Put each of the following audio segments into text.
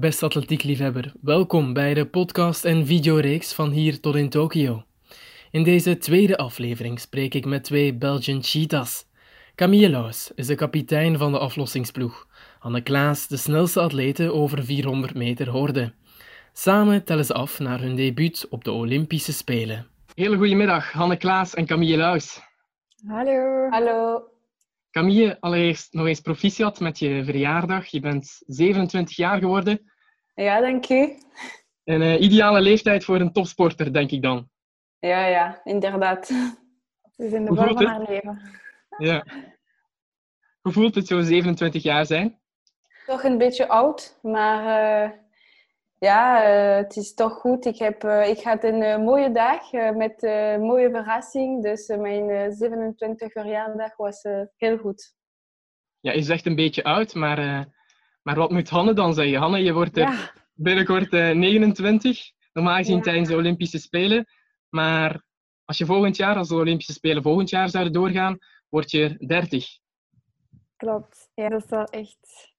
beste atletiekliefhebber. Welkom bij de podcast en videoreeks van Hier tot in Tokio. In deze tweede aflevering spreek ik met twee Belgian cheetahs. Camille Laus is de kapitein van de aflossingsploeg. Anne Klaas, de snelste atlete over 400 meter horde. Samen tellen ze af naar hun debuut op de Olympische Spelen. Hele goedemiddag, Hanne Klaas en Camille Laus. Hallo. Hallo. Camille, allereerst nog eens proficiat met je verjaardag. Je bent 27 jaar geworden. Ja, dank u. Een uh, ideale leeftijd voor een topsporter, denk ik dan. Ja, ja, inderdaad. Het is in de vorm van haar leven. Ja. Hoe voelt het zo 27 jaar zijn? Toch een beetje oud, maar uh, ja, uh, het is toch goed. Ik, heb, ik had een mooie dag met een mooie verrassing. Dus mijn 27 verjaardag was heel goed. Ja, je zegt een beetje oud, maar, maar wat moet Hanne dan zeggen? Hanne, je wordt ja. binnenkort 29, normaal gezien ja. tijdens de Olympische Spelen. Maar als je volgend jaar, als de Olympische Spelen volgend jaar zouden doorgaan, word je 30. Klopt. Ja, dat is wel echt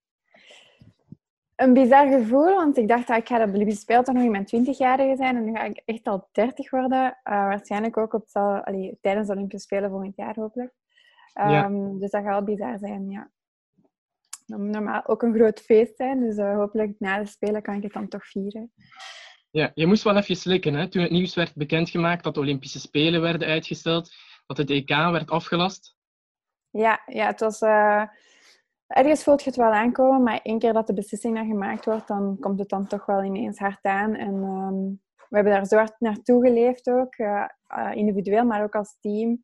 een bizar gevoel, want ik dacht dat ik ga de Olympische Spelen toch nog in mijn 20-jarige zijn en nu ga ik echt al 30 worden. Uh, waarschijnlijk ook op allee, tijdens de Olympische Spelen volgend jaar hopelijk. Um, ja. Dus dat gaat wel bizar zijn, ja. Normaal ook een groot feest zijn, dus uh, hopelijk na de Spelen kan ik het dan toch vieren. Ja, je moest wel even slikken hè? toen het nieuws werd bekendgemaakt dat de Olympische Spelen werden uitgesteld, dat het EK werd afgelast. Ja, ja het was... Uh, ergens voelt je het wel aankomen, maar één keer dat de beslissing dan gemaakt wordt, dan komt het dan toch wel ineens hard aan. En um, we hebben daar zo hard naartoe geleefd ook, uh, uh, individueel, maar ook als team.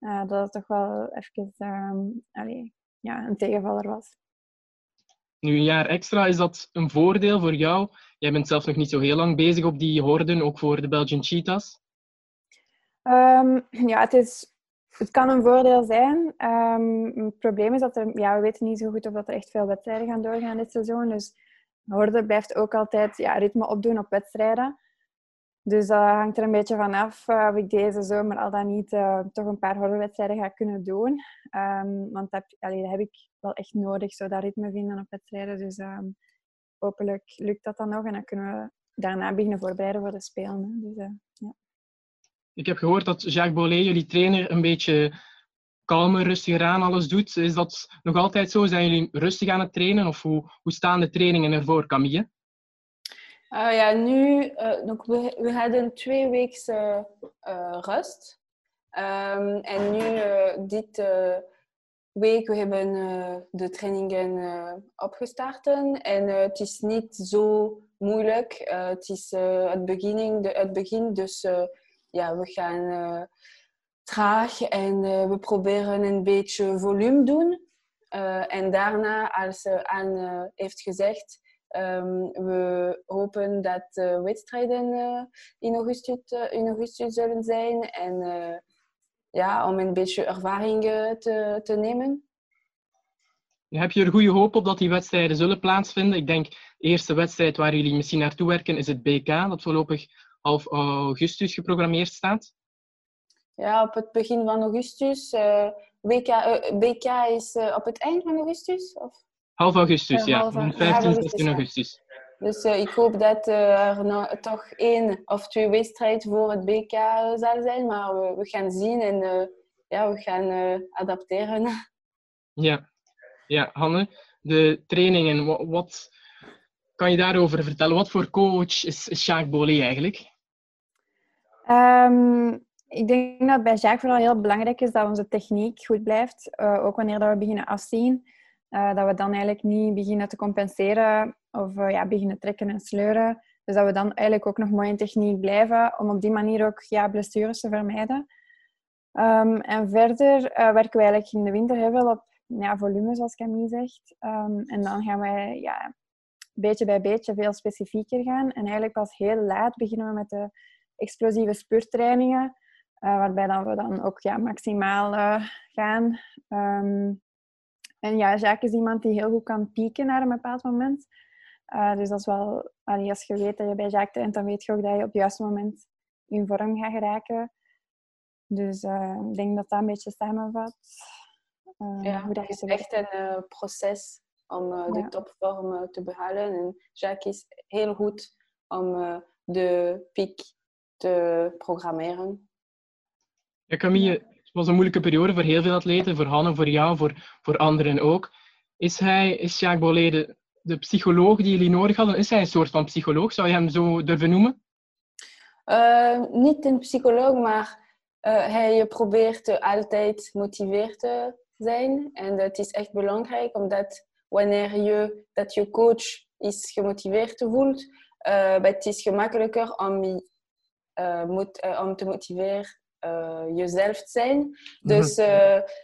Uh, dat het toch wel even um, allee, ja, een tegenvaller was. Nu, een jaar extra, is dat een voordeel voor jou? Jij bent zelf nog niet zo heel lang bezig op die horden, ook voor de Belgian Cheetahs. Um, ja, het is het kan een voordeel zijn. Um, het probleem is dat er, ja, we weten niet zo goed of dat er echt veel wedstrijden gaan doorgaan dit seizoen. Dus Horde blijft ook altijd ja, ritme opdoen op wedstrijden. Dus dat hangt er een beetje van af uh, of ik deze zomer al dan niet uh, toch een paar hordewedstrijden ga kunnen doen. Um, want dat, dat heb ik wel echt nodig, zo dat ritme vinden op wedstrijden. Dus um, hopelijk lukt dat dan nog en dan kunnen we daarna beginnen voorbereiden voor de Spelen. Dus, uh, ja. Ik heb gehoord dat Jacques Bollet, jullie trainer, een beetje kalmer, rustiger aan alles doet. Is dat nog altijd zo? Zijn jullie rustig aan het trainen? Of hoe, hoe staan de trainingen ervoor, Camille? Uh, ja, nu, uh, we, we hadden twee weken uh, rust. Um, en nu, dit week, we hebben de trainingen opgestart. En het is niet zo moeilijk. het is het, begin, de, het begin, dus ja, we gaan traag en we proberen een beetje volume doen. En daarna, als Anne heeft gezegd, um, we hopen dat de wedstrijden in, augustus, in augustus zullen zijn. En ja, om een beetje ervaring te, te nemen. Heb je er goede hoop op dat die wedstrijden zullen plaatsvinden? Ik denk, de eerste wedstrijd waar jullie misschien naartoe werken is het BK, dat voorlopig half augustus geprogrammeerd staat? Ja, op het begin van augustus. Uh, WK, uh, BK is uh, op het eind van augustus? Of? Half augustus, ja. Half, 15, 16 augustus. Dus ik hoop dat er nou toch één of twee wedstrijden voor het BK zal zijn. Maar we, we gaan zien en ja, we gaan adapteren. Ja. ja, Hanne, de trainingen, wat, kan je daarover vertellen? Wat voor coach is Jacques Bollet eigenlijk? Um, ik denk dat bij Jacques vooral heel belangrijk is dat onze techniek goed blijft. Uh, ook wanneer dat we beginnen afzien. Uh, dat we dan eigenlijk niet beginnen te compenseren of uh, ja, beginnen trekken en sleuren. Dus dat we dan eigenlijk ook nog mooi in techniek blijven. Om op die manier ook ja, blessures te vermijden. Um, en verder werken we eigenlijk in de winter heel veel op ja, volume, zoals Camille zegt. Um, en dan gaan wij ja, beetje bij beetje veel specifieker gaan. En eigenlijk pas heel laat beginnen we met de explosieve spurtrainingen. Waarbij dan we dan ook ja, maximaal gaan. Um, en ja, Jacques is iemand die heel goed kan pieken naar een bepaald moment. Uh, dus dat is wel, als je weet dat je bij Jacques traint, dan weet je ook dat je op het juiste moment in vorm gaat geraken. Dus ik denk dat dat een beetje samenvat. ja, hoe dat het is echt een proces om uh, de Ja. topvorm uh, te behalen. En Jacques is heel goed om uh, de piek te programmeren. Ja, Camille, het was een moeilijke periode voor heel veel atleten, voor Hanne, voor jou, voor, voor anderen ook. Is, hij, is Jacques Bollet de, psycholoog die jullie nodig hadden? Is hij een soort van psycholoog? Zou je hem zo durven noemen? Uh, niet een psycholoog, maar uh, hij probeert altijd motiveerd te zijn. En dat is echt belangrijk, omdat wanneer je dat je coach is gemotiveerd voelt, uh, het is gemakkelijker om, om te motiveren jezelf te zijn. Dus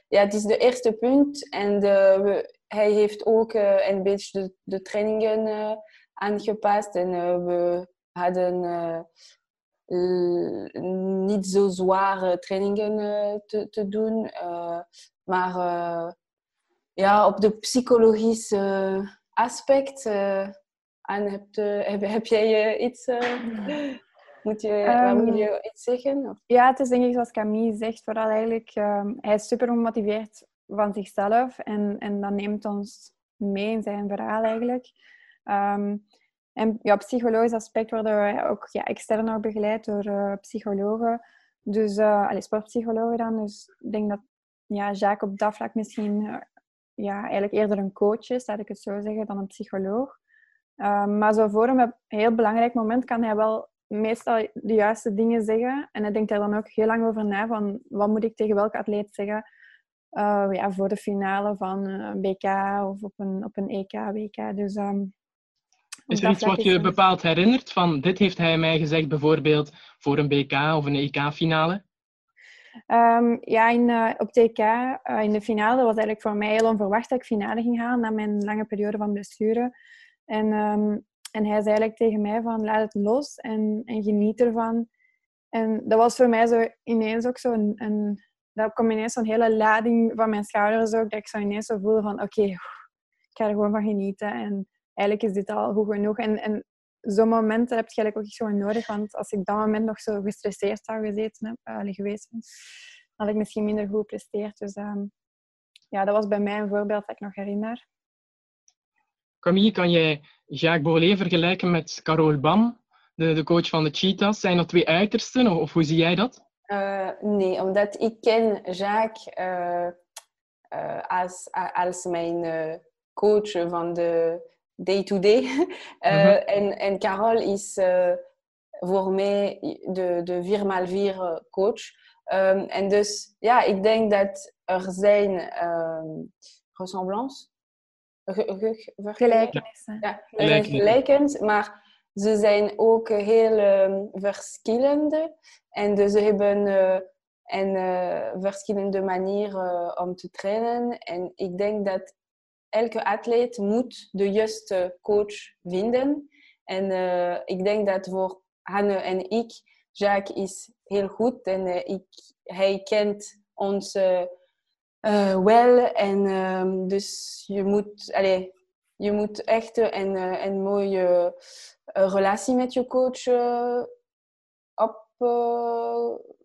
ja, het is de eerste punt. En we, hij heeft ook een beetje de, de trainingen aangepast. En we hadden uh, niet zo zware trainingen uh, te, te, doen. Uh, maar ja, op de psychologische aspect aan heb, heb, heb jij iets... moet je, um, moet je iets zeggen? Of? Ja, het is denk ik zoals Camille zegt, vooral eigenlijk... Um, hij is super gemotiveerd van zichzelf en, en dat neemt ons mee in zijn verhaal eigenlijk. Um, en ja, op psychologisch aspect worden we ook ja, extern begeleid door uh, psychologen. Dus, uh, allez, sportpsychologen dan. Dus ik denk dat ja, Jacques op dat vlak misschien uh, ja, eigenlijk eerder een coach is, laat ik het zo zeggen, dan een psycholoog. Ehm, maar zo voor een heel belangrijk moment kan hij wel meestal de juiste dingen zeggen. En hij denkt er dan ook heel lang over na van wat moet ik tegen welke atleet zeggen ja, voor de finale van een BK of op een, op een EK, WK. Dus um, is er iets wat je bepaald herinnert? Van dit heeft hij mij gezegd, bijvoorbeeld voor een BK of een EK-finale? Um, ja, in, uh, op uh, in de finale, was eigenlijk voor mij heel onverwacht dat ik finale ging halen na mijn lange periode van blessure. En, um, en hij zei eigenlijk tegen mij van laat het los en, en geniet ervan. En dat was voor mij zo ineens ook zo een, een dat kwam ineens zo'n hele lading van mijn schouders ook, dat ik zo ineens zo voelde van oké, ik ga er gewoon van genieten. En eigenlijk is dit al goed genoeg. En, en zo'n momenten heb je eigenlijk ook gewoon nodig. Want als ik dat moment nog zo gestresseerd zou gezeten heb, uh, geweest had ik misschien minder goed gepresteerd. Dus um, ja, dat was bij mij een voorbeeld dat ik nog herinner. Camille, kan jij Jacques Bollet vergelijken met Carole Bam, de, de coach van de Cheetahs? Zijn dat twee uitersten of, of hoe zie jij dat? Uh, nee, omdat ik ken Jacques uh, uh, als, als mijn coach van de day-to-day. -day. -hmm. en, en Carol is voor mij de, de 4x4 coach. Um, en dus ja, ik denk dat er zijn um, ressemblance. Gelijkenissen. Ja, er zijn gelijkens, maar ze zijn ook heel um, verschillende. En dus ze hebben uh, een uh, verschillende manieren om te trainen. En ik denk dat elke atleet moet de juiste coach vinden. En uh, ik denk dat voor Hanne en ik, Jacques is heel goed en uh, ik, hij kent ons uh, wel. En um, dus je moet, allez, je moet echt een, een mooie relatie met je coach op,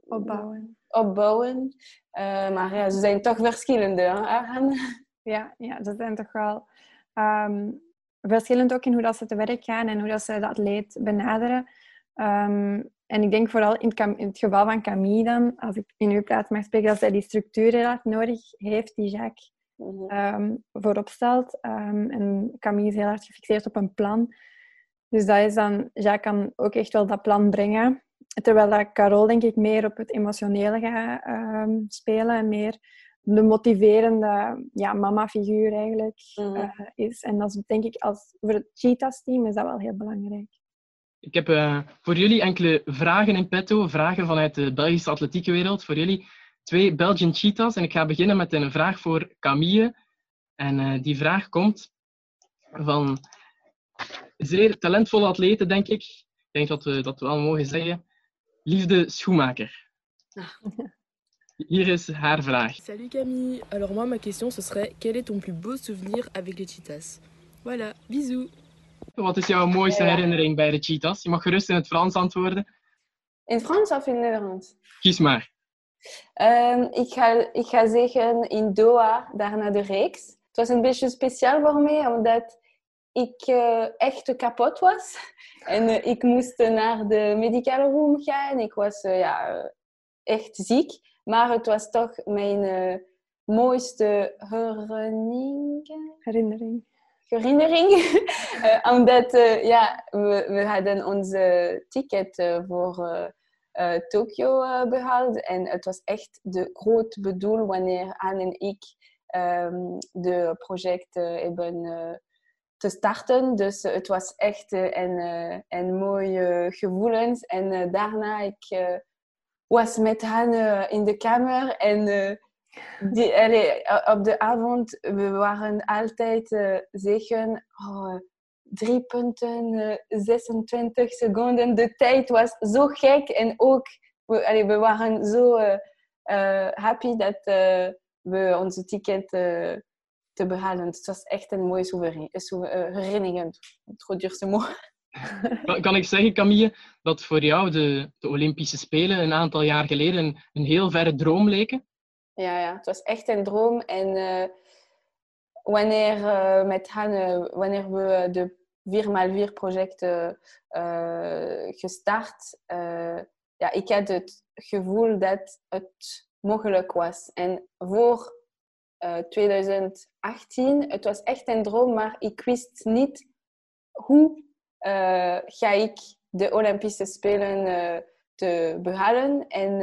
opbouwen. opbouwen. maar ja, ze zijn toch verschillende, hè? Ja, ja, ze zijn toch wel um, verschillend ook in hoe dat ze te werk gaan en hoe dat ze de atleet benaderen. Um, en ik denk vooral in het, in het, geval van Camille dan, als ik in uw plaats mag spreken, dat zij die structuur heel erg nodig heeft die Jacques mm -hmm. um, voorop stelt. en Camille is heel erg gefixeerd op een plan. Dus dat is dan, Jacques kan ook echt wel dat plan brengen. Terwijl dat Carol denk ik meer op het emotionele gaat spelen en meer de motiverende ja, mama-figuur eigenlijk mm. uh, is. En dat is denk ik als, voor het Cheetahs-team is dat wel heel belangrijk. Ik heb uh, voor jullie enkele vragen in petto, vragen vanuit de Belgische atletieke wereld. Voor jullie twee Belgian Cheetahs. En ik ga beginnen met een vraag voor Camille. En uh, die vraag komt van zeer talentvolle atleten, denk ik. Ik denk dat we dat wel mogen zeggen. Liefde Schoenmaker. Hier is haar vraag. Salut Camille. Alors moi, ma question, ce serait quel est ton plus beau souvenir avec les cheetahs Voilà, bisous. Wat is jouw mooiste herinnering bij de cheetahs? Je mag gerust in het Frans antwoorden. In Frans of in Nederlands? Kies maar. Um, ik, ga, ik ga zeggen in Doha, daar naar de reeks. het was een beetje speciaal voor mij, omdat ik uh, echt kapot was. En uh, ik moest naar de medicale room gaan. Ik was uh, ja, echt ziek. Maar het was toch mijn mooiste herinnering. Herinnering. Herinnering. omdat ja, we, we hadden onze ticket voor Tokio behaald. En het was echt de groot bedoel wanneer Anne en ik um, de project hebben te starten. Dus het was echt een, een mooie gevoelens. En daarna ik was met hen in de kamer en die, op de avond we waren altijd uh, zeggen oh, punten, 26 seconden. De tijd was zo gek en ook we, we waren zo uh, happy dat we onze ticket te behalen. Het was echt een mooie herinnering. Het duurste mooi. Kan ik zeggen, Camille, dat voor jou de, de Olympische Spelen een aantal jaar geleden een, heel verre droom leken? Ja, ja, het was echt een droom. En uh, wanneer, uh, met uh, wanneer we de 4x4 projecten gestart, ja, ik had het gevoel dat het mogelijk was. En voor 2018. Het was echt een droom, maar ik wist niet hoe ga ik de Olympische Spelen te behalen. En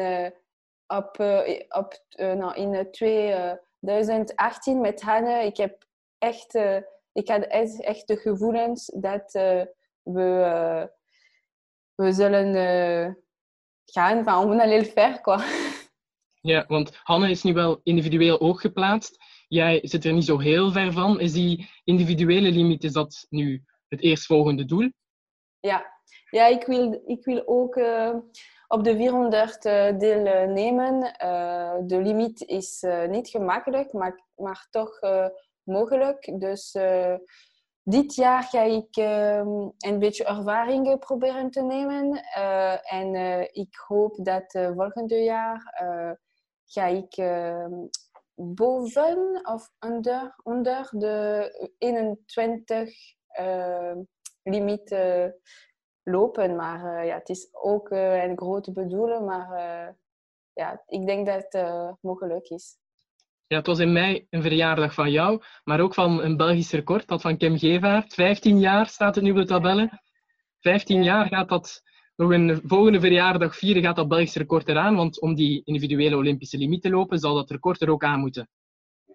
op, op, nou, in 2018 met Hanne, ik heb echt, ik had echt, echt de gevoelens dat we, we zullen gaan van on heel ver. Quoi. Ja, want Hanne is nu wel individueel ook geplaatst. Jij zit er niet zo heel ver van. Is die individuele limiet, is dat nu het eerstvolgende doel? Ja, ja ik, wil, ik wil ook uh, op de 400 uh, deelnemen. Uh, de limiet is niet gemakkelijk, maar, maar toch mogelijk. Dus dit jaar ga ik een beetje ervaringen proberen te nemen. en ik hoop dat volgende jaar ga ik uh, boven of onder, onder de 21 uh, limiet lopen. Maar ja, het is ook een grote bedoeling, maar ja, ik denk dat het mogelijk is. Ja, het was in mei een verjaardag van jou, maar ook van een Belgisch record, dat van Kim Gevaert. 15 jaar staat het nu op de tabellen. 15 jaar gaat dat nog een volgende verjaardag vieren gaat dat Belgisch record eraan. Want om die individuele Olympische limiet te lopen, zal dat record er ook aan moeten.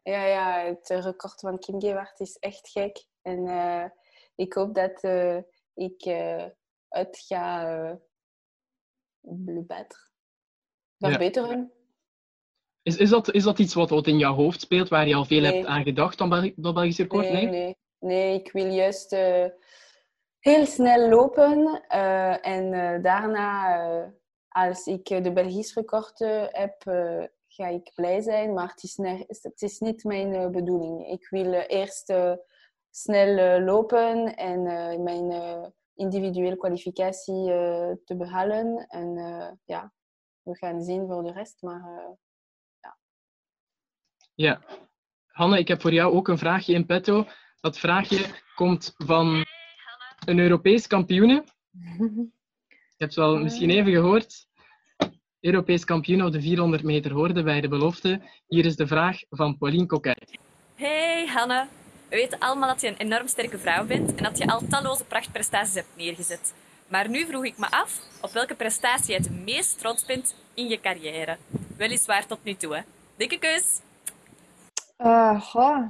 Ja, ja het record van Kim Gewart is echt gek. En uh, ik hoop dat uh, ik uh, het ga uh, verbeteren. Ja. Is, is, dat, is dat iets wat, wat in jouw hoofd speelt, waar je al veel nee. hebt aan gedacht, dan dat Belgisch record? Nee, nee, nee. ik wil juist heel snel lopen. Uh, en uh, daarna, als ik de Belgisch record heb, ga ik blij zijn. Maar het is, het is niet mijn bedoeling. Ik wil eerst snel lopen en mijn individuele kwalificatie te behalen. En ja, we gaan zien voor de rest. Maar ja. Ja. Hanne, ik heb voor jou ook een vraagje in petto. Dat vraagje komt van een Europees kampioene. Je hebt het wel misschien even gehoord. Europees kampioen op de 400 meter hoorde bij de belofte. Hier is de vraag van Pauline Coquet. Hey Hanne, we weten allemaal dat je een enorm sterke vrouw bent en dat je al talloze prachtprestaties hebt neergezet. Maar nu vroeg ik me af op welke prestatie je het meest trots bent in je carrière. Weliswaar tot nu toe, hè. Dikke keus! Uh, goh.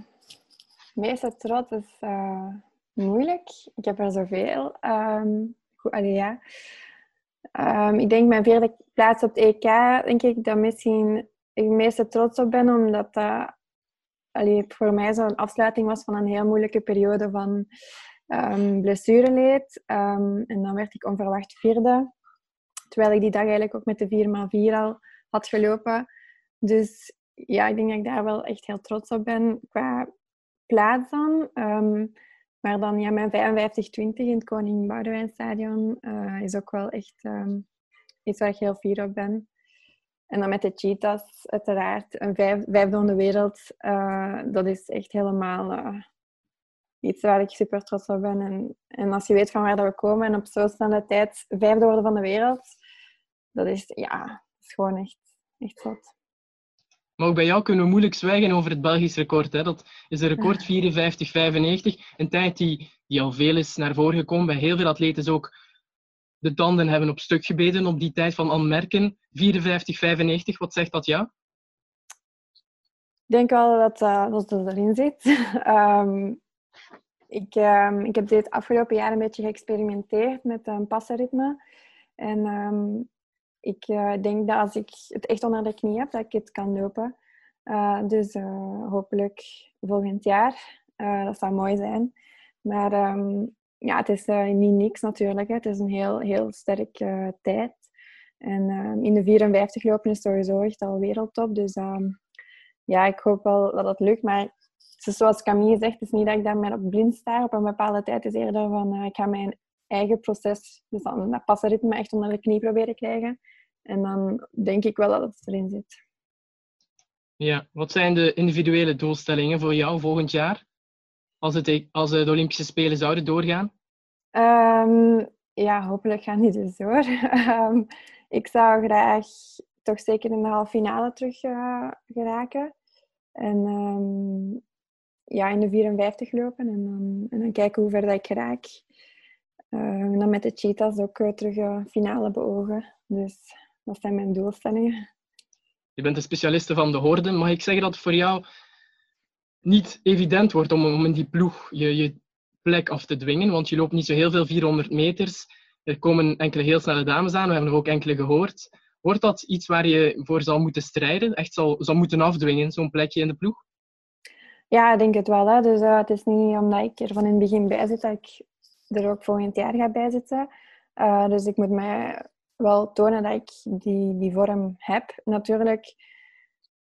Meeste trots is... Uh moeilijk. Ik heb er zoveel. Um, goed, allee, ja. Um, ik denk mijn vierde plaats op het EK, denk ik dat misschien ik meeste trots op ben, omdat dat allee, voor mij zo'n afsluiting was van een heel moeilijke periode van um, blessureleed. Um, en dan werd ik onverwacht vierde, terwijl ik die dag eigenlijk ook met de 4x4 al had gelopen. Dus ja, ik denk dat ik daar wel echt heel trots op ben qua plaats dan. Um, maar dan ja, mijn 55-20 in het Koning Boudewijnstadion uh, is ook wel echt iets waar ik heel fier op ben. En dan met de cheetahs, uiteraard. Een vijf, vijfde van de wereld. dat is echt helemaal iets waar ik super trots op ben. En, en als je weet van waar dat we komen en op zo'n snelle tijd vijfde worden van de wereld, dat is, ja, dat is gewoon echt, echt zot. Maar ook bij jou kunnen we moeilijk zwijgen over het Belgisch record. Hè? Dat is een record 54-95. Een tijd die, die al veel is naar voren gekomen. Bij heel veel atleten ook de tanden hebben op stuk gebeden op die tijd van Anmerken. 54-95, wat zegt dat ja? Ik denk wel dat, uh, dat erin zit. um, ik, um, ik heb dit afgelopen jaar een beetje geëxperimenteerd met een passenritme. En um, ik uh, denk dat als ik het echt onder de knie heb, dat ik het kan lopen. Dus hopelijk volgend jaar. dat zou mooi zijn. Maar ja, het is niet niks natuurlijk. Hè. Het is een heel, heel sterke tijd. En in de 54 lopen is sowieso echt al wereldtop. Dus ja, ik hoop wel dat het lukt. Maar zoals Camille zegt, het is niet dat ik daarmee op blind sta op een bepaalde tijd. Is eerder van, uh, ik ga mijn eigen proces, dus dan dat passenritme echt onder de knie proberen krijgen. En dan denk ik wel dat het erin zit. Ja, wat zijn de individuele doelstellingen voor jou volgend jaar? Als, het, e- als de Olympische Spelen zouden doorgaan? Um, ja, hopelijk gaan die dus door. um, ik zou graag toch zeker in de halve finale terug uh, geraken. En um, ja, in de 54 lopen en dan, en dan kijken hoe ver dat ik raak. Uh, en dan met de cheetahs ook uh, terug uh, finale beogen. Dus dat zijn mijn doelstellingen. Je bent een specialiste van de horde. Mag ik zeggen dat voor jou niet evident wordt om, om in die ploeg je, je plek af te dwingen? Want je loopt niet zo heel veel 400 meters. Er komen enkele heel snelle dames aan. We hebben er ook enkele gehoord. Wordt dat iets waar je voor zal moeten strijden? Echt zal, zal moeten afdwingen, zo'n plekje in de ploeg? Ja, ik denk het wel. Hè. Dus uh, het is niet omdat ik er van in het begin bij zit dat ik er ook volgend jaar ga bij zitten. Uh, dus ik moet mij wel tonen dat ik die, die vorm heb. Natuurlijk,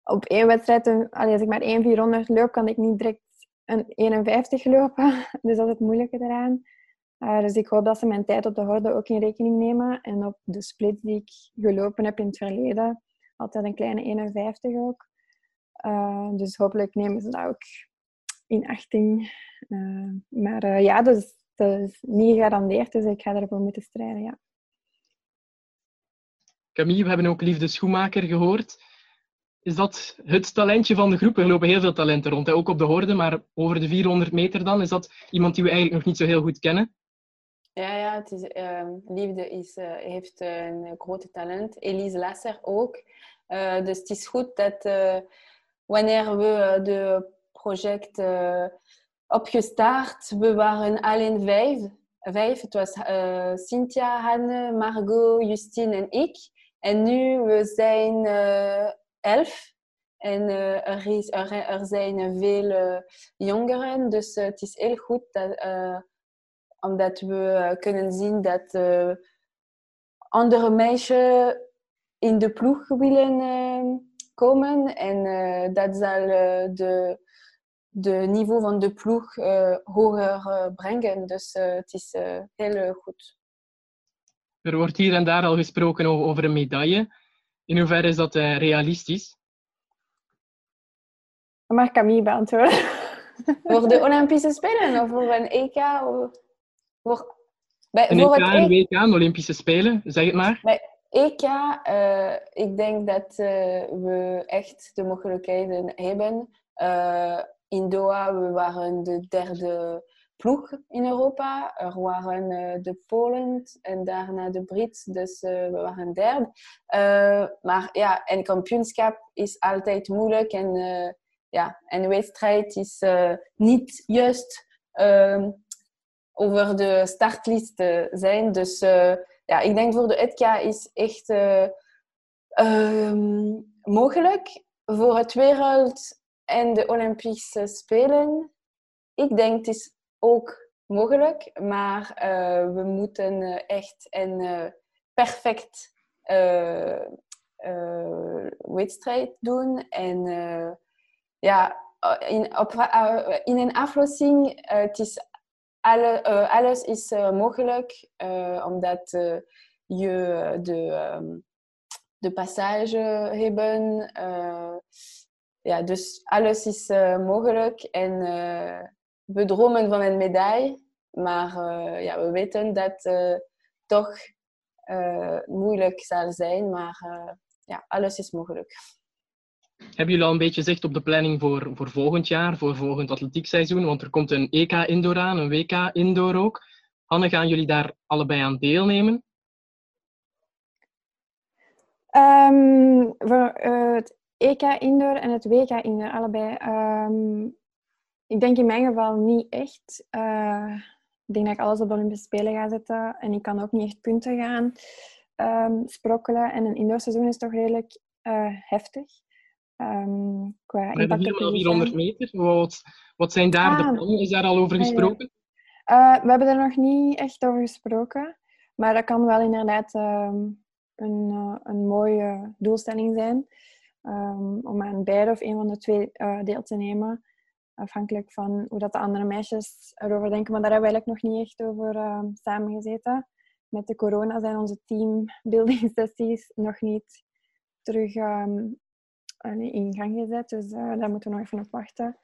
op één wedstrijd, als ik maar één 400 loop, kan ik niet direct een 51 lopen. Dus dat is het moeilijke eraan. Uh, dus ik hoop dat ze mijn tijd op de horde ook in rekening nemen. En op de split die ik gelopen heb in het verleden, altijd een kleine 51 ook. Uh, dus hopelijk nemen ze dat ook in achting. Uh, maar ja, is, dat is niet gegarandeerd, dus ik ga ervoor moeten strijden. Ja. Camille, we hebben ook Liefde Schoenmaker gehoord. Is dat het talentje van de groep? Er lopen heel veel talenten rond, ook op de horde, maar over de 400 meter dan, is dat iemand die we eigenlijk nog niet zo heel goed kennen? Ja, ja het is, uh, Liefde is, uh, heeft een grote talent. Elise Lasser ook. Uh, dus het is goed dat wanneer we de project opgestart, we waren alleen vijf. vijf. Het was Cynthia, Hanne, Margot, Justine en ik. En nu we zijn elf. En uh, er, zijn veel jongeren. Dus het is heel goed dat, omdat we kunnen zien dat andere meisjes in de ploeg willen komen. En dat zal de, de niveau van de ploeg hoger brengen. Dus het is heel goed. Er wordt hier en daar al gesproken over een medaille. In hoeverre is dat uh, realistisch? Mag Camille beantwoorden? voor de Olympische Spelen of voor een EK? Of voor, bij, een voor EK, het een WK, een Olympische Spelen, zeg het maar. Bij EK, uh, ik denk dat uh, we echt de mogelijkheden hebben. in Doha, we waren de derde ploeg in Europa. Er waren uh, de Polen en daarna de Brits, dus uh, we waren derde. Uh, maar ja, een kampioenschap is altijd moeilijk en ja, een wedstrijd is niet juist ehm, over de startlist zijn. Dus ja, ik denk voor de ETK is echt ehm, mogelijk. Voor het wereld en de Olympische Spelen, ik denk het is ook mogelijk, maar uh, we moeten uh, echt een uh, perfect wedstrijd doen. En ja, in, op, in een aflossing, het is alle, alles is mogelijk, omdat je de, um, de passage hebben. ja, dus alles is mogelijk. En we dromen van een medaille. Maar ja, we weten dat het toch moeilijk zal zijn. Maar ja, alles is mogelijk. Hebben jullie al een beetje zicht op de planning voor, voor volgend jaar, voor volgend atletiekseizoen? Want er komt een EK Indoor aan, een WK Indoor ook. Hanne, gaan jullie daar allebei aan deelnemen? Um, voor uh, het EK Indoor en het WK Indoor, allebei. Um, ik denk in mijn geval niet echt. Uh, ik denk dat ik alles op de Olympische Spelen ga zetten. En ik kan ook niet echt punten gaan um, sprokkelen. En een indoorseizoen is toch redelijk uh, heftig. Um, qua Met de 400 meter, wat, wat zijn daar ah, de plannen? Is daar al over gesproken? Uh, we hebben er nog niet echt over gesproken. Maar dat kan wel inderdaad um, een, uh, een mooie doelstelling zijn. Um, om aan beide of een van de twee uh, deel te nemen. Afhankelijk van hoe dat de andere meisjes erover denken. Maar daar hebben we eigenlijk nog niet echt over uh, samengezeten. Met de corona zijn onze teambuilding sessies nog niet terug um, in gang gezet. Dus uh, daar moeten we nog even op wachten.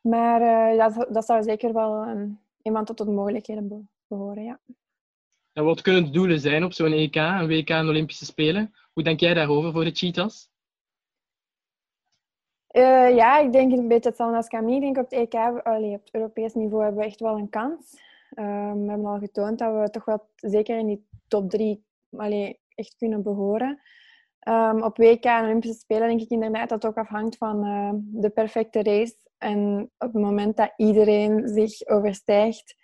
Maar uh, dat, dat zou zeker wel een, iemand tot de mogelijkheden behoren, ja. En wat kunnen de doelen zijn op zo'n EK, een WK en Olympische Spelen? Hoe denk jij daarover voor de Cheetahs? Uh, ja, ik denk een beetje hetzelfde als Camille. Ik denk op het EK, allee, op het Europees niveau, hebben we echt wel een kans. Um, we hebben al getoond dat we toch wel zeker in die top drie allee, echt kunnen behoren. Um, op WK en Olympische Spelen denk ik inderdaad dat het ook afhangt van uh, de perfecte race. En op het moment dat iedereen zich overstijgt,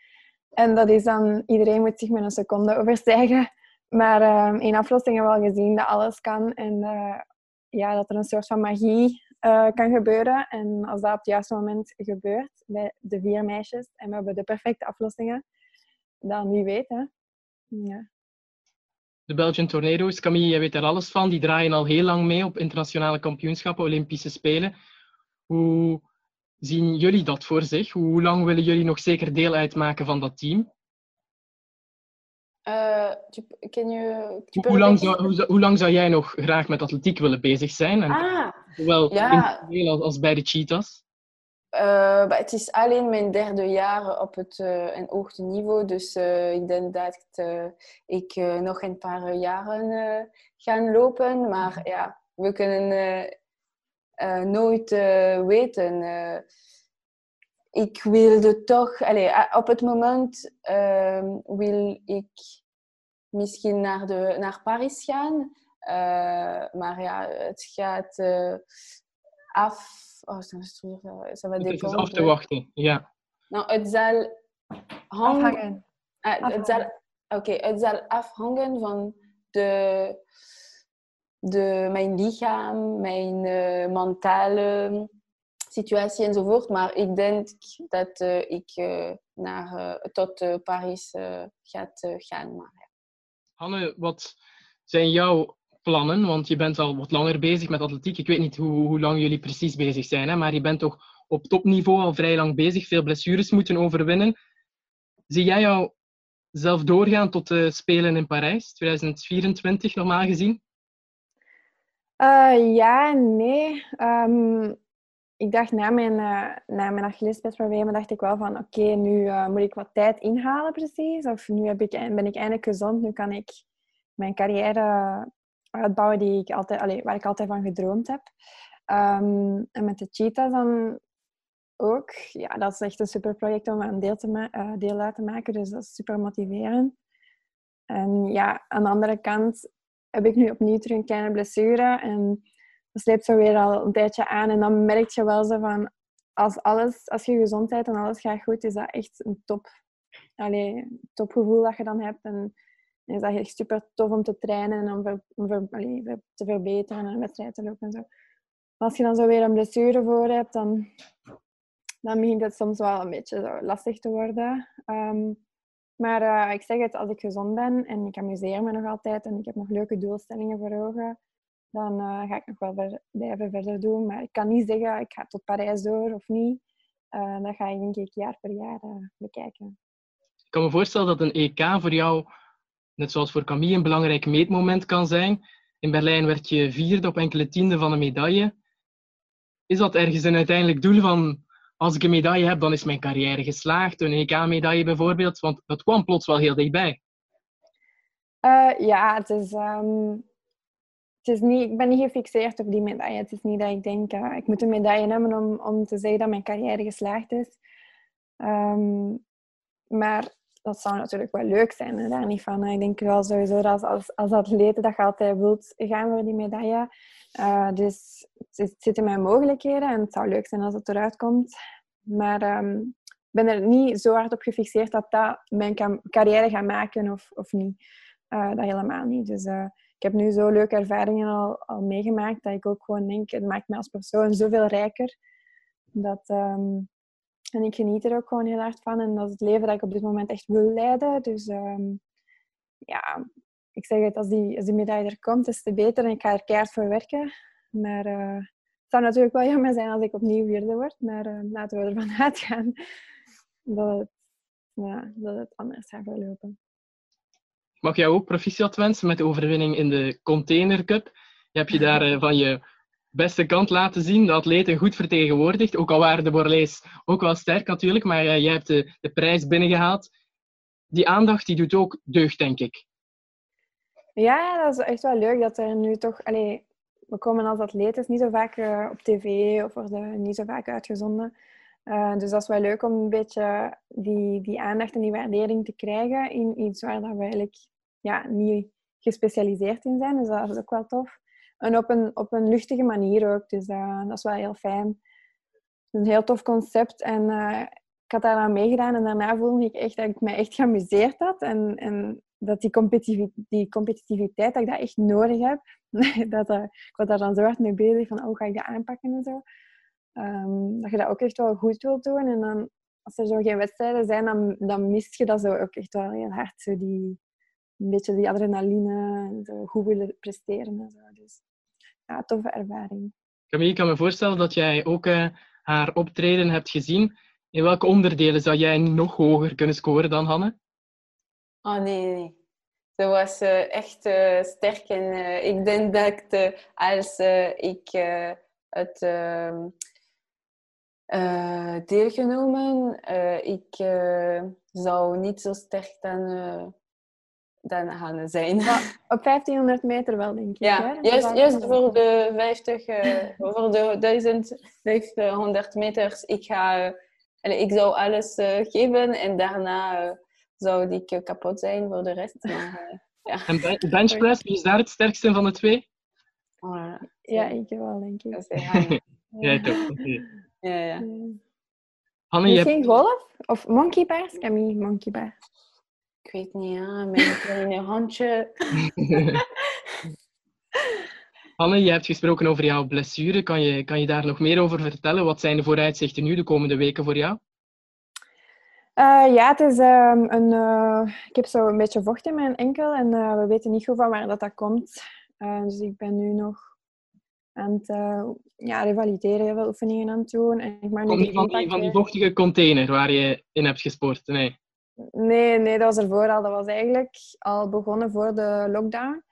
en dat is dan, iedereen moet zich met een seconde overstijgen. Maar uh, in aflossingen hebben we al gezien dat alles kan en uh, ja, dat er een soort van magie uh, kan gebeuren. En als dat op het juiste moment gebeurt bij de vier meisjes en we hebben de perfecte aflossingen, dan wie weet. Hè? Ja de Belgian Tornado's. Camille, jij weet er alles van. Die draaien al heel lang mee op internationale kampioenschappen, Olympische Spelen. Hoe zien jullie dat voor zich? Hoe lang willen jullie nog zeker deel uitmaken van dat team? Uh, ken je, hoe, lang zou, hoe, hoe, lang zou jij nog graag met atletiek willen bezig zijn? En ah, zowel ja. als, als bij de Cheetahs? Uh, het is alleen mijn derde jaar op het uh, een hoogte niveau. Dus uh, ik denk dat ik nog een paar jaren ga lopen. Maar ja, we kunnen nooit weten. Ik wilde toch... Allez, op het moment ehm, wil ik misschien naar, de, naar Paris gaan. maar ja, het gaat af Oh, ça, ça va dépendre. Het is af te wachten, ja. Nou, het zal hangen. Uh, het zal, Oké, okay, het zal afhangen van de, de, mijn lichaam, mijn uh, mentale situatie enzovoort. Maar ik denk dat uh, ik uh, naar, tot Parijs gaat gaan. Maar, ja. Hanne, wat zijn jouw plannen? Want je bent al wat langer bezig met atletiek. Ik weet niet hoe, hoe lang jullie precies bezig zijn, hè? maar je bent toch op topniveau al vrij lang bezig, veel blessures moeten overwinnen. Zie jij jou zelf doorgaan tot de Spelen in Parijs, 2024 normaal gezien? Uh, ja, nee. Um, ik dacht na mijn, uh, na mijn Achillespeesproblemen dacht ik wel van oké, nu uh, moet ik wat tijd inhalen precies. Of nu heb ik, ben ik eindelijk gezond, nu kan ik mijn carrière uitbouwen die ik altijd, waar ik altijd van gedroomd heb. Um, en met de cheetahs dan ook. Ja, dat is echt een super project om een deel, te uh, deel uit te maken. Dus dat is super motiverend. En ja, aan de andere kant heb ik nu opnieuw terug een kleine blessure. En sleept zo weer al een tijdje aan. En dan merk je wel zo van... Als, alles, als je gezondheid en alles gaat goed, is dat echt een top, allez, topgevoel dat je dan hebt. En is dat echt super tof om te trainen en om, om te verbeteren en een wedstrijd te lopen en zo. Maar als je dan zo weer een blessure voor hebt, dan, dan begint het soms wel een beetje lastig te worden. Um, maar uh, ik zeg het, als ik gezond ben en ik amuseer me nog altijd en ik heb nog leuke doelstellingen voor ogen, dan uh, ga ik nog wel ver, blijven verder doen. Maar ik kan niet zeggen, ik ga tot Parijs door of niet. Uh, dat ga ik denk ik jaar per jaar bekijken. Ik kan me voorstellen dat een EK voor jou net zoals voor Camille, een belangrijk meetmoment kan zijn. In Berlijn werd je vierde op enkele tiende van een medaille. Is dat ergens een uiteindelijk doel van als ik een medaille heb, dan is mijn carrière geslaagd? Een EK-medaille bijvoorbeeld, want dat kwam plots wel heel dichtbij. Ja, het is, um, het is niet, ik ben niet gefixeerd op die medaille. Het is niet dat ik denk, uh, ik moet een medaille hebben om, om te zeggen dat mijn carrière geslaagd is. Um, maar dat zou natuurlijk wel leuk zijn, daar niet van. Ik denk wel sowieso dat als, als atlete dat je altijd wilt gaan voor die medaille. Uh, dus het zit in mijn mogelijkheden en het zou leuk zijn als het eruit komt. Maar um, ik ben er niet zo hard op gefixeerd dat dat mijn carrière gaat maken of, of niet. Uh, dat helemaal niet. Dus uh, ik heb nu zo leuke ervaringen al, meegemaakt dat ik ook gewoon denk, het maakt me als persoon zoveel rijker. Dat, um, en ik geniet er ook gewoon heel hard van. En dat is het leven dat ik op dit moment echt wil leiden. Dus um, ja, ik zeg het, als die, als die medaille er komt, is het beter. En ik ga er keihard voor werken. Maar uh, het zou natuurlijk wel jammer zijn als ik opnieuw vierde word. Maar uh, laten we ervan uitgaan dat het, ja, dat het anders gaat verlopen. Mag jou ook proficiat wensen met de overwinning in de Container Cup. Je hebt je daar uh, van je beste kant laten zien. De atleten goed vertegenwoordigd. Ook al waren de Borlees ook wel sterk natuurlijk, maar uh, jij hebt de, de prijs binnengehaald. Die aandacht die doet ook deugd, denk ik. Ja, dat is echt wel leuk dat er nu toch... Allee, we komen als atleten niet zo vaak uh, op tv of worden niet zo vaak uitgezonden. Uh, dus dat is wel leuk om een beetje die, die aandacht en die waardering te krijgen in iets waar dat we eigenlijk ja, niet gespecialiseerd in zijn. Dus dat is ook wel tof. En op een, op een luchtige manier ook. Dus uh, dat is wel heel fijn. Een heel tof concept. En uh, ik had daar aan meegedaan en daarna voelde ik echt dat ik me echt geamuseerd had. En, en dat die, competitiviteit, die competitiviteit, dat ik dat echt nodig heb. dat, ik was daar dan zo hard mee bezig van, oh, ga ik dat aanpakken en zo. Um, dat je dat ook echt wel goed wilt doen. En dan, als er zo geen wedstrijden zijn, dan, dan mist je dat zo ook echt wel heel hard. Zo die, een beetje die adrenaline, zo goed willen presteren en zo. Dus ja, toffe ervaring. Camille, ik kan me voorstellen dat jij ook uh, haar optreden hebt gezien. In welke onderdelen zou jij nog hoger kunnen scoren dan Hanne? Oh nee, nee. Ze was uh, echt uh, sterk en ik denk dat als ik het ehm, deelgenomen, ik zou niet zo sterk dan dan gaan zijn. Maar op 1500 meter wel, denk ik. Ja, hè? juist, juist voor de 50, uh, voor de 1500 meters. Ik, ga, uh, ik zou alles uh, geven en daarna zou ik kapot zijn voor de rest. Maar, ja. En benchpress, wie is daar het sterkste van de twee? Oh, ja, ik wel, denk ik. ja, toch. Okay. Ja, ja. Hanne, je hebt... golf? Of monkey bars? Camille, monkey bars. Ik weet niet, ja, met een kleine handje. Anne, je hebt gesproken over jouw blessure. Kan je, kan je daar nog meer over vertellen? Wat zijn de vooruitzichten nu de komende weken voor jou? Uh, ja, het is um, een, uh, ik heb zo een beetje vocht in mijn enkel en uh, we weten niet goed van waar dat, dat komt. dus ik ben nu nog aan het ja, revalideren, heel veel oefeningen aan het doen. En ik maak nu die van, die, van die vochtige container waar je in hebt gesport? Nee. Nee, nee, dat was ervoor al. Dat was eigenlijk al begonnen voor de lockdown.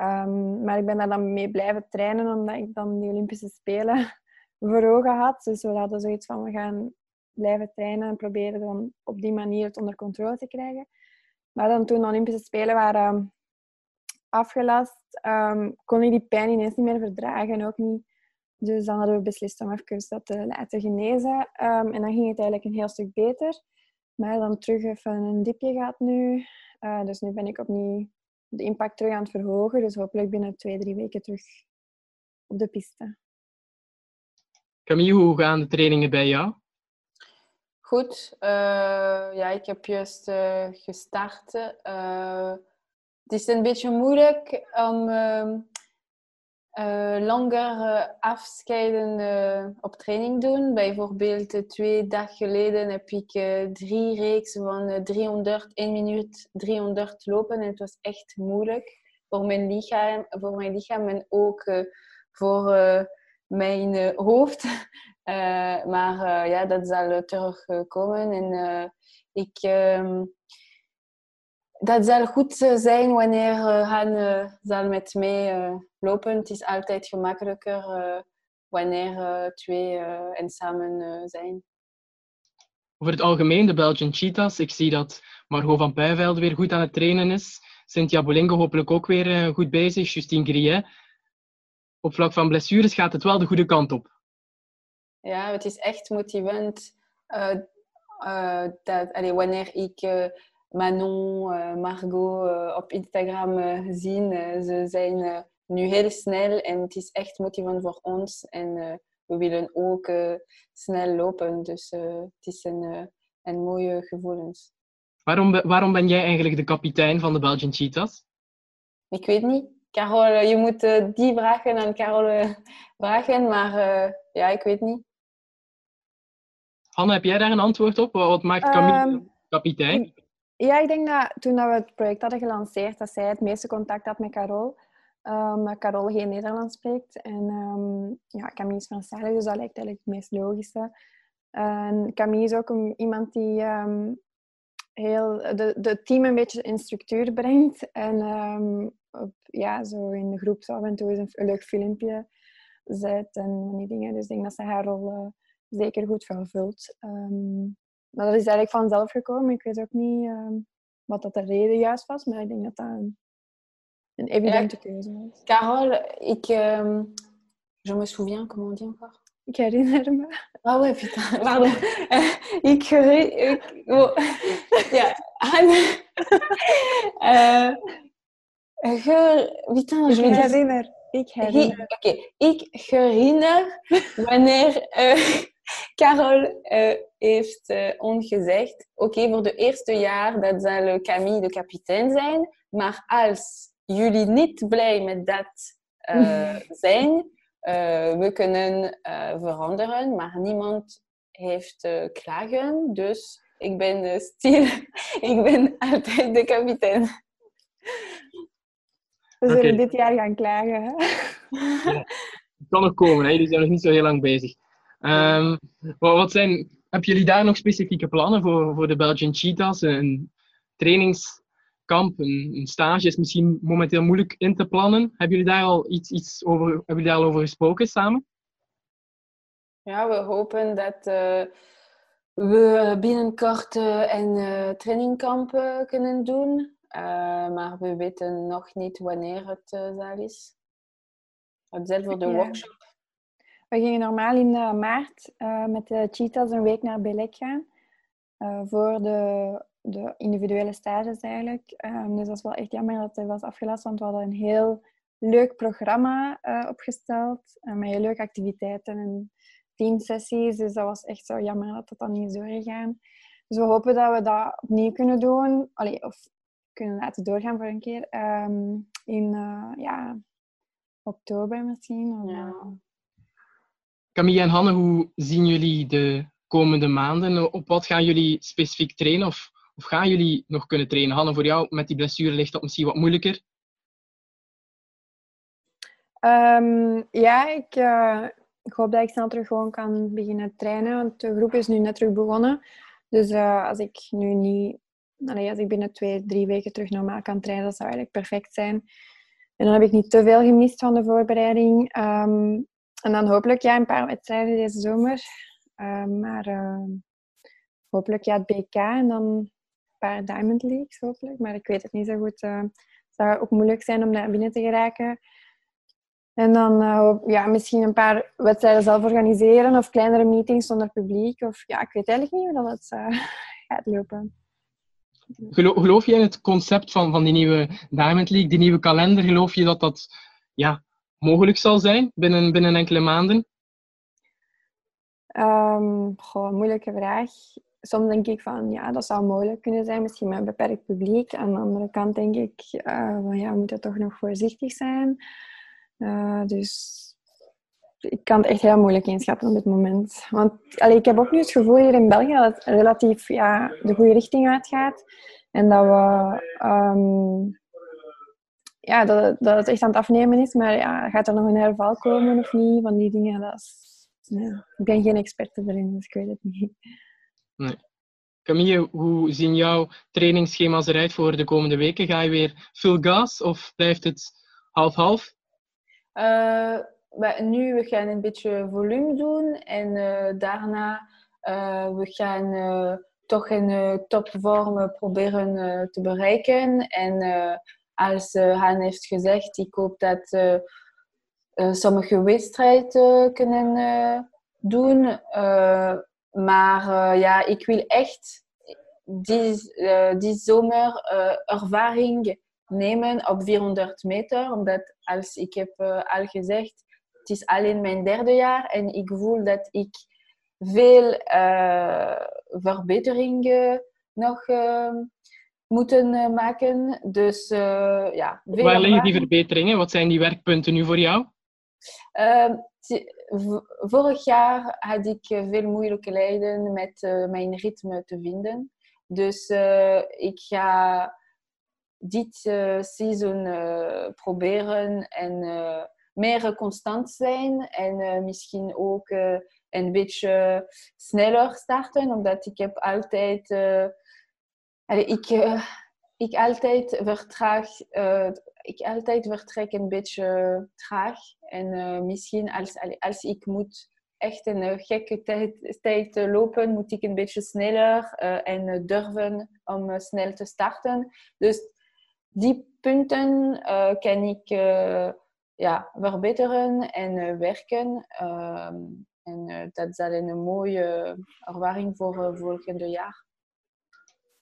Um, maar ik ben daar dan mee blijven trainen, omdat ik dan die Olympische Spelen voor ogen had. Dus we hadden zoiets van, we gaan blijven trainen en proberen dan op die manier het onder controle te krijgen. Maar dan toen de Olympische Spelen waren afgelast, um, kon ik die pijn ineens niet meer verdragen. Ook niet. Dus dan hadden we beslist om even dat te laten genezen. Um, en dan ging het eigenlijk een heel stuk beter. Maar dan terug even een dipje gaat nu. Uh, dus nu ben ik opnieuw de impact terug aan het verhogen. Dus hopelijk binnen twee, drie weken terug op de piste. Camille, hoe gaan de trainingen bij jou? Goed. Uh, ja, ik heb juist uh, gestart. Het is een beetje moeilijk om ehm, uh, langer uh, afscheiden uh, op training doen. Bijvoorbeeld twee dagen geleden heb ik drie reeksen van 300, 1 minuut 300 lopen. En het was echt moeilijk voor mijn lichaam, voor mijn lichaam en ook voor mijn hoofd. maar ja, dat zal terugkomen. En ik... Um, dat zal goed eh, zijn wanneer uh, Han uh, zal met mij uh, lopen. Het is altijd gemakkelijker wanneer twee en samen zijn. Over het algemeen, de Belgian Cheetahs. Ik zie dat Margot van Puivelde weer goed aan het trainen is. Cynthia Bolingo hopelijk ook weer goed bezig. Justine Griet. Op vlak van blessures gaat het wel de goede kant op. Ja, het is echt motivant. dat, allee, wanneer ik Manon, uh, Margot uh, op Instagram uh, gezien. ze zijn nu heel snel en het is echt motivant voor ons. En we willen ook snel lopen. Dus het is een, een mooie gevoelens. Waarom, waarom ben jij eigenlijk de kapitein van de Belgian Cheetahs? Ik weet niet. Carol, je moet die vragen aan Carol vragen, maar ja, ik weet niet. Hanna, heb jij daar een antwoord op? Wat maakt Camille um, kapitein? Ja, ik denk dat toen dat we het project hadden gelanceerd, dat zij het meeste contact had met Carol. Um, Carol geen Nederlands spreekt. En um, ja, Camille is Franstalig, dus dat lijkt eigenlijk het meest logische. En Camille is ook een, iemand die um, heel de, de team een beetje in structuur brengt. En op, ja, zo in de groep zo af en toe een, leuk filmpje zet en die dingen. Dus ik denk dat ze haar rol uh, zeker goed vervult. Maar dat is eigenlijk vanzelf gekomen. Ik weet ook niet uh, wat dat de reden juist was, maar ik denk dat dat een, een ja, keuze was. Carole, ik... Um, je me souviens, comment on dit encore? Ik herinner me. Ah ouais, putain, pardon. ik herinner... Oh. Ja, uh, Ge... Putain, je ik herinner. Ik herinner. Oké, okay. ik herinner wanneer... Uh, Carol uh, heeft uh, ons gezegd: Oké, okay, voor de eerste jaar dat zal Camille de kapitein zijn. Maar als jullie niet blij met dat uh, zijn, we kunnen veranderen. Maar niemand heeft klagen. Dus ik ben stil. ik ben altijd de kapitein. We zullen okay. dit jaar gaan klagen. Hè? Ja, het kan nog komen, hè? die zijn nog niet zo heel lang bezig. Um, wat zijn, hebben jullie daar nog specifieke plannen voor, voor de Belgian Cheetahs? Een trainingskamp, een, een stage is misschien momenteel moeilijk in te plannen. Hebben jullie daar al iets, iets over, hebben jullie daar al over gesproken samen? Ja, we hopen dat uh, we binnenkort uh, een uh, trainingkamp kunnen doen. maar we weten nog niet wanneer het zal is. Hetzelfde voor de workshop. We gingen normaal in uh, maart uh, met de cheetahs een week naar Belek gaan. Uh, voor de, de individuele stages eigenlijk. Um, dus dat is wel echt jammer dat het was afgelast, want we hadden een heel leuk programma opgesteld. met heel leuke activiteiten en teamsessies. Dus dat was echt zo jammer dat dat dan niet is doorgegaan. Dus we hopen dat we dat opnieuw kunnen doen. Allee, of kunnen laten doorgaan voor een keer. Um, in ja, oktober misschien. Of, ja. Camille en Hanne, hoe zien jullie de komende maanden? Op wat gaan jullie specifiek trainen? Of, of gaan jullie nog kunnen trainen? Hanne, voor jou met die blessure ligt dat misschien wat moeilijker? Um, ja, ik, uh, ik, hoop dat ik snel terug gewoon kan beginnen trainen. De groep is nu net terug begonnen. Dus uh, als ik nu niet... Als ik binnen twee, drie weken terug normaal kan trainen, dat zou eigenlijk perfect zijn. En dan heb ik niet te veel gemist van de voorbereiding. Um, en dan hopelijk ja, een paar wedstrijden deze zomer. Uh, maar uh, hopelijk ja, het BK en dan een paar Diamond Leagues hopelijk. Maar ik weet het niet zo goed. Uh, het zou ook moeilijk zijn om daar binnen te geraken. En dan ja, misschien een paar wedstrijden zelf organiseren of kleinere meetings zonder publiek. Of ja, ik weet eigenlijk niet hoe dat het gaat lopen. Geloof je in het concept van, van die nieuwe Diamond League, die nieuwe kalender? Geloof je dat dat ja, mogelijk zal zijn binnen, binnen enkele maanden? Um, goh, moeilijke vraag. Soms denk ik van ja, dat zou mogelijk kunnen zijn, misschien met een beperkt publiek. Aan de andere kant denk ik, uh, van, ja, we moeten toch nog voorzichtig zijn. Uh, dus ik kan het echt heel moeilijk inschatten op dit moment. Want allee, ik heb ook nu het gevoel hier in België dat het relatief ja, de goede richting uitgaat. En dat we um, ja, dat, dat het echt aan het afnemen is. Maar ja, gaat er nog een herval komen of niet? Van die dingen, dat is, ja. ik ben geen experte erin, dus ik weet het niet. Nee. Camille, hoe zien jouw trainingsschema's eruit voor de komende weken? Ga je weer full gas of blijft het half-half? Uh, nu we gaan een beetje volume doen en uh, daarna uh, we gaan toch een topvorm proberen te bereiken. En als Han heeft gezegd, ik hoop dat sommige wedstrijden kunnen doen. maar ja, ik wil echt die, die zomer ervaring nemen op 400 meter. Omdat, als ik heb al gezegd, het is alleen mijn derde jaar en ik voel dat ik veel uh, verbeteringen nog uh, moeten maken. Dus uh, ja. Waar liggen die verbeteringen? Wat zijn die werkpunten nu voor jou? Ehm, vorig jaar had ik veel moeilijke lijden met mijn ritme te vinden. Dus ik ga dit seizoen proberen en meer constant zijn en uh, misschien ook uh, een beetje sneller starten, omdat ik heb altijd, ik, ik altijd vertraag, ik altijd vertrek een beetje traag en misschien als, als ik moet echt een gekke tijd, lopen, moet ik een beetje sneller en durven om snel te starten. Dus die punten kan ik ja, verbeteren en werken. Ehm, en dat zal een mooie ervaring voor volgende jaar.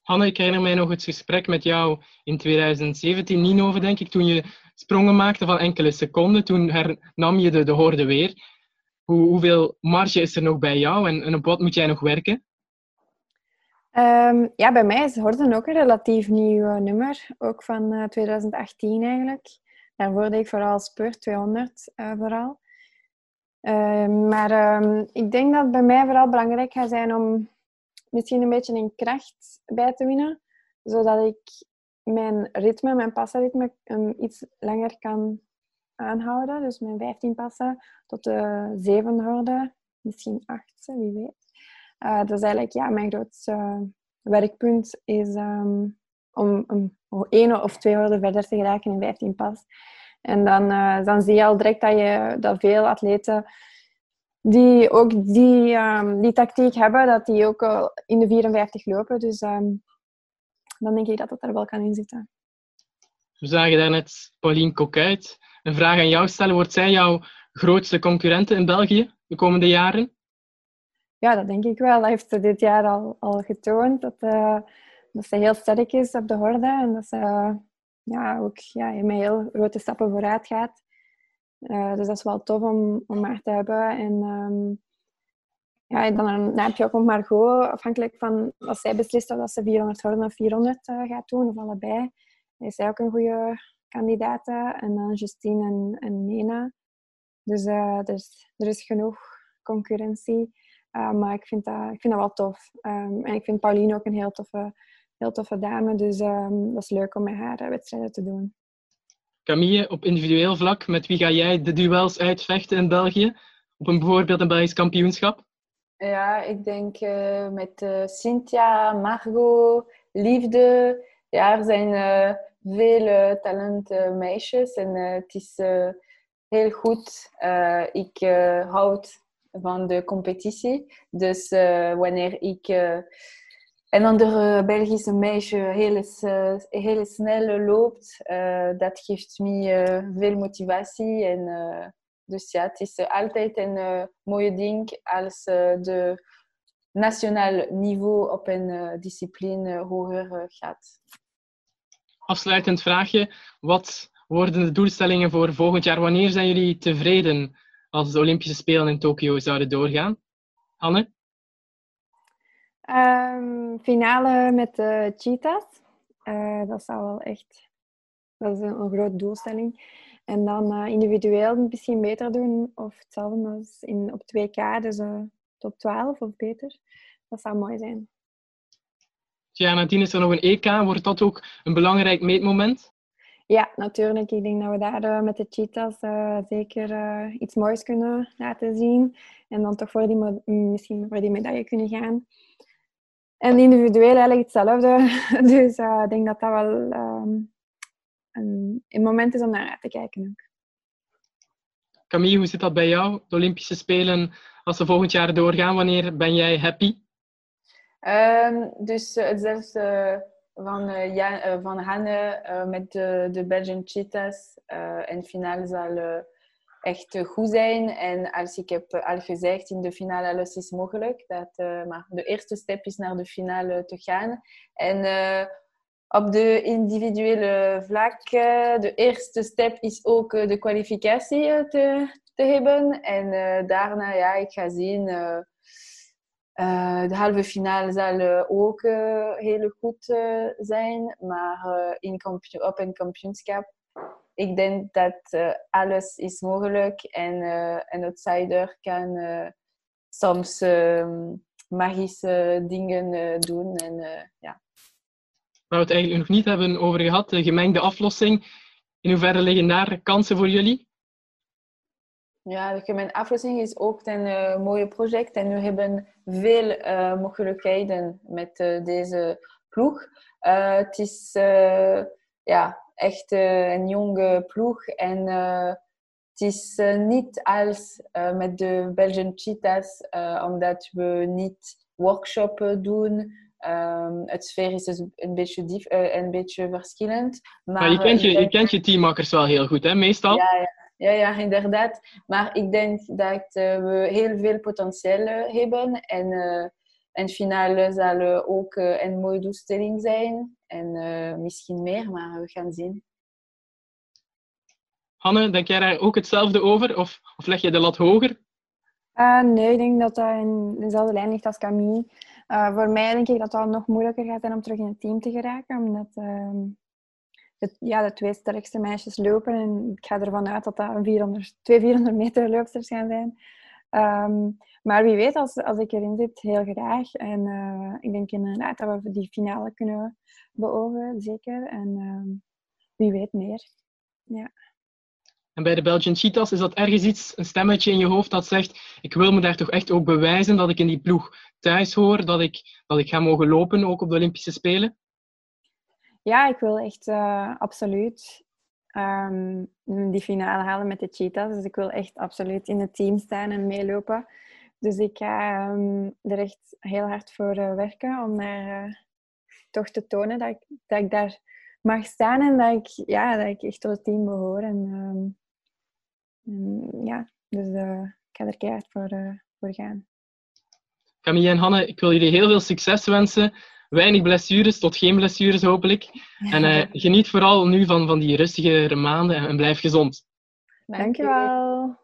Hanne, ik herinner mij nog het gesprek met jou in 2017, Nino, denk ik, toen je sprongen maakte van enkele seconden. Toen hernam je de, de hoorde weer. Hoe, hoeveel marge is er nog bij jou en, en op wat moet jij nog werken? Um, ja, bij mij is Horden ook een relatief nieuw nummer. Ook van 2018 eigenlijk. Daar word ik vooral spurt, 200 uh, vooral. Uh, maar um, ik denk dat het bij mij vooral belangrijk gaat zijn om misschien een beetje in kracht bij te winnen. Zodat ik mijn ritme, mijn passenritme, um, iets langer kan aanhouden. Dus mijn 15 passen tot de 7 horden, misschien 8, wie weet. Uh, dat is eigenlijk ja, mijn grootste werkpunt is um, om um, één of twee horden verder te geraken in 15 pas. En dan, uh, dan zie je al direct dat, je, dat veel atleten die ook die, um, die tactiek hebben, dat die ook al in de 54 lopen. Dus um, dan denk ik dat dat er wel kan in zitten. We zagen daarnet Pauline Coquet. Een vraag aan jou stellen. Wordt zij jouw grootste concurrente in België de komende jaren? Ja, dat denk ik wel. Dat heeft ze dit jaar al, al getoond. Dat, uh, dat ze heel sterk is op de horde. En dat ze ja, ook ja, met heel grote stappen vooruit gaat. Uh, dus dat is wel tof om, om haar te hebben. En um, ja, dan, dan, heb je ook nog Margot, afhankelijk van wat zij beslist of dat ze 400 horden of 400 uh, gaat doen, of allebei. Is zij ook een goede kandidaat. En dan Justine en, en Nena. Dus uh, er, is, genoeg concurrentie. maar ik vind, dat, ik vind dat wel tof. Um, en ik vind Pauline ook een heel toffe heel toffe dame. Dus um, dat is leuk om met haar wedstrijden te doen. Camille, op individueel vlak, met wie ga jij de duels uitvechten in België? Op een, bijvoorbeeld een Belgisch kampioenschap? Ja, ik denk uh, met uh, Cynthia, Margot, Liefde. Ja, er zijn uh, veel talenten meisjes en het is heel goed. ik houd van de competitie. Dus wanneer ik een andere Belgische meisje heel, uh, heel snel loopt, uh, dat geeft me veel motivatie. En, dus ja, het is altijd een mooie ding als de nationaal niveau op een discipline hoger gaat. Afsluitend vraagje. Wat worden de doelstellingen voor volgend jaar? Wanneer zijn jullie tevreden als de Olympische Spelen in Tokio zouden doorgaan? Anne? Um, finale met de cheetahs. Uh, dat zou wel echt... Dat is een, een grote doelstelling. En dan uh, individueel misschien beter doen. Of hetzelfde als in, op 2K. Dus uh, top 12 of beter. Dat zou mooi zijn. Ja, nadien is er nog een EK. Wordt dat ook een belangrijk meetmoment? Ja, natuurlijk. Ik denk dat we daar met de cheetahs zeker iets moois kunnen laten zien. En dan toch voor die, misschien voor die medaille kunnen gaan. En individueel eigenlijk hetzelfde. Dus uh, ik denk dat dat wel um, een, een, moment is om naar uit te kijken ook. Camille, hoe zit dat bij jou? De Olympische Spelen, als ze volgend jaar doorgaan, wanneer ben jij happy? Um, dus uh, hetzelfde van, uh, Jan, van Hanne met de, de Belgian Cheetahs. en finale zal echt goed zijn. En als ik heb al gezegd, in de finale alles is mogelijk. Dat, uh, maar de eerste stap is naar de finale te gaan. En op de individuele vlak, de eerste stap is ook de kwalificatie te, te hebben. En daarna, ja, ik ga zien... de halve finale zal ook heel goed zijn, maar in op een kampioenschap ik denk dat uh, alles is mogelijk en uh, een outsider kan uh, soms magische dingen doen. En, ja. Waar we het eigenlijk nog niet hebben over gehad, de gemengde aflossing. In hoeverre liggen daar kansen voor jullie? Ja, de gemengde aflossing is ook een mooi project en we hebben veel mogelijkheden met deze ploeg. het is ja, echt uh, een jonge ploeg. En uh, het is uh, niet als met de Belgian Cheetahs, omdat we niet workshops doen. Um, het sfeer is dus een beetje, dief, een beetje verschillend. Maar, je, kent je, je kent je teammakers wel heel goed, hè, meestal? Ja, ja. Ja, ja, inderdaad. Maar ik denk dat we heel veel potentieel hebben. En een finale zal ook een mooie doelstelling zijn. En uh, misschien meer, maar we gaan zien. Hanne, denk jij daar ook hetzelfde over? Of, of leg je de lat hoger? Uh, nee, ik denk dat dat in dezelfde lijn ligt als Camille. Uh, voor mij denk ik dat het nog moeilijker gaat zijn om terug in het team te geraken. Omdat uh, het, ja, de twee sterkste meisjes lopen. En ik ga ervan uit dat dat 400, twee 400 meter loopsters gaan zijn. Um, maar wie weet, als, als ik erin zit, heel graag. En ik denk inderdaad dat we die finale kunnen beogen, zeker. En ehm, wie weet meer. Ja. En bij de Belgian Cheetahs is dat ergens iets, een stemmetje in je hoofd dat zegt: Ik wil me daar toch echt ook bewijzen dat ik in die ploeg thuis hoor, dat ik, dat ik ga mogen lopen, ook op de Olympische Spelen? Ja, ik wil echt uh, absoluut um, die finale halen met de Cheetahs. Dus ik wil echt absoluut in het team staan en meelopen. Dus ik ga um, er echt heel hard voor uh, werken om daar uh, toch te tonen dat ik, dat ik daar mag staan en dat ik, ja, dat ik echt tot het team behoor. En, um, en ja, dus uh, ik ga er keihard voor, uh, voor gaan. Camille en Hanne, ik wil jullie heel veel succes wensen. Weinig blessures, tot geen blessures hopelijk. En uh, geniet vooral nu van, van die rustige maanden en blijf gezond. Dankjewel.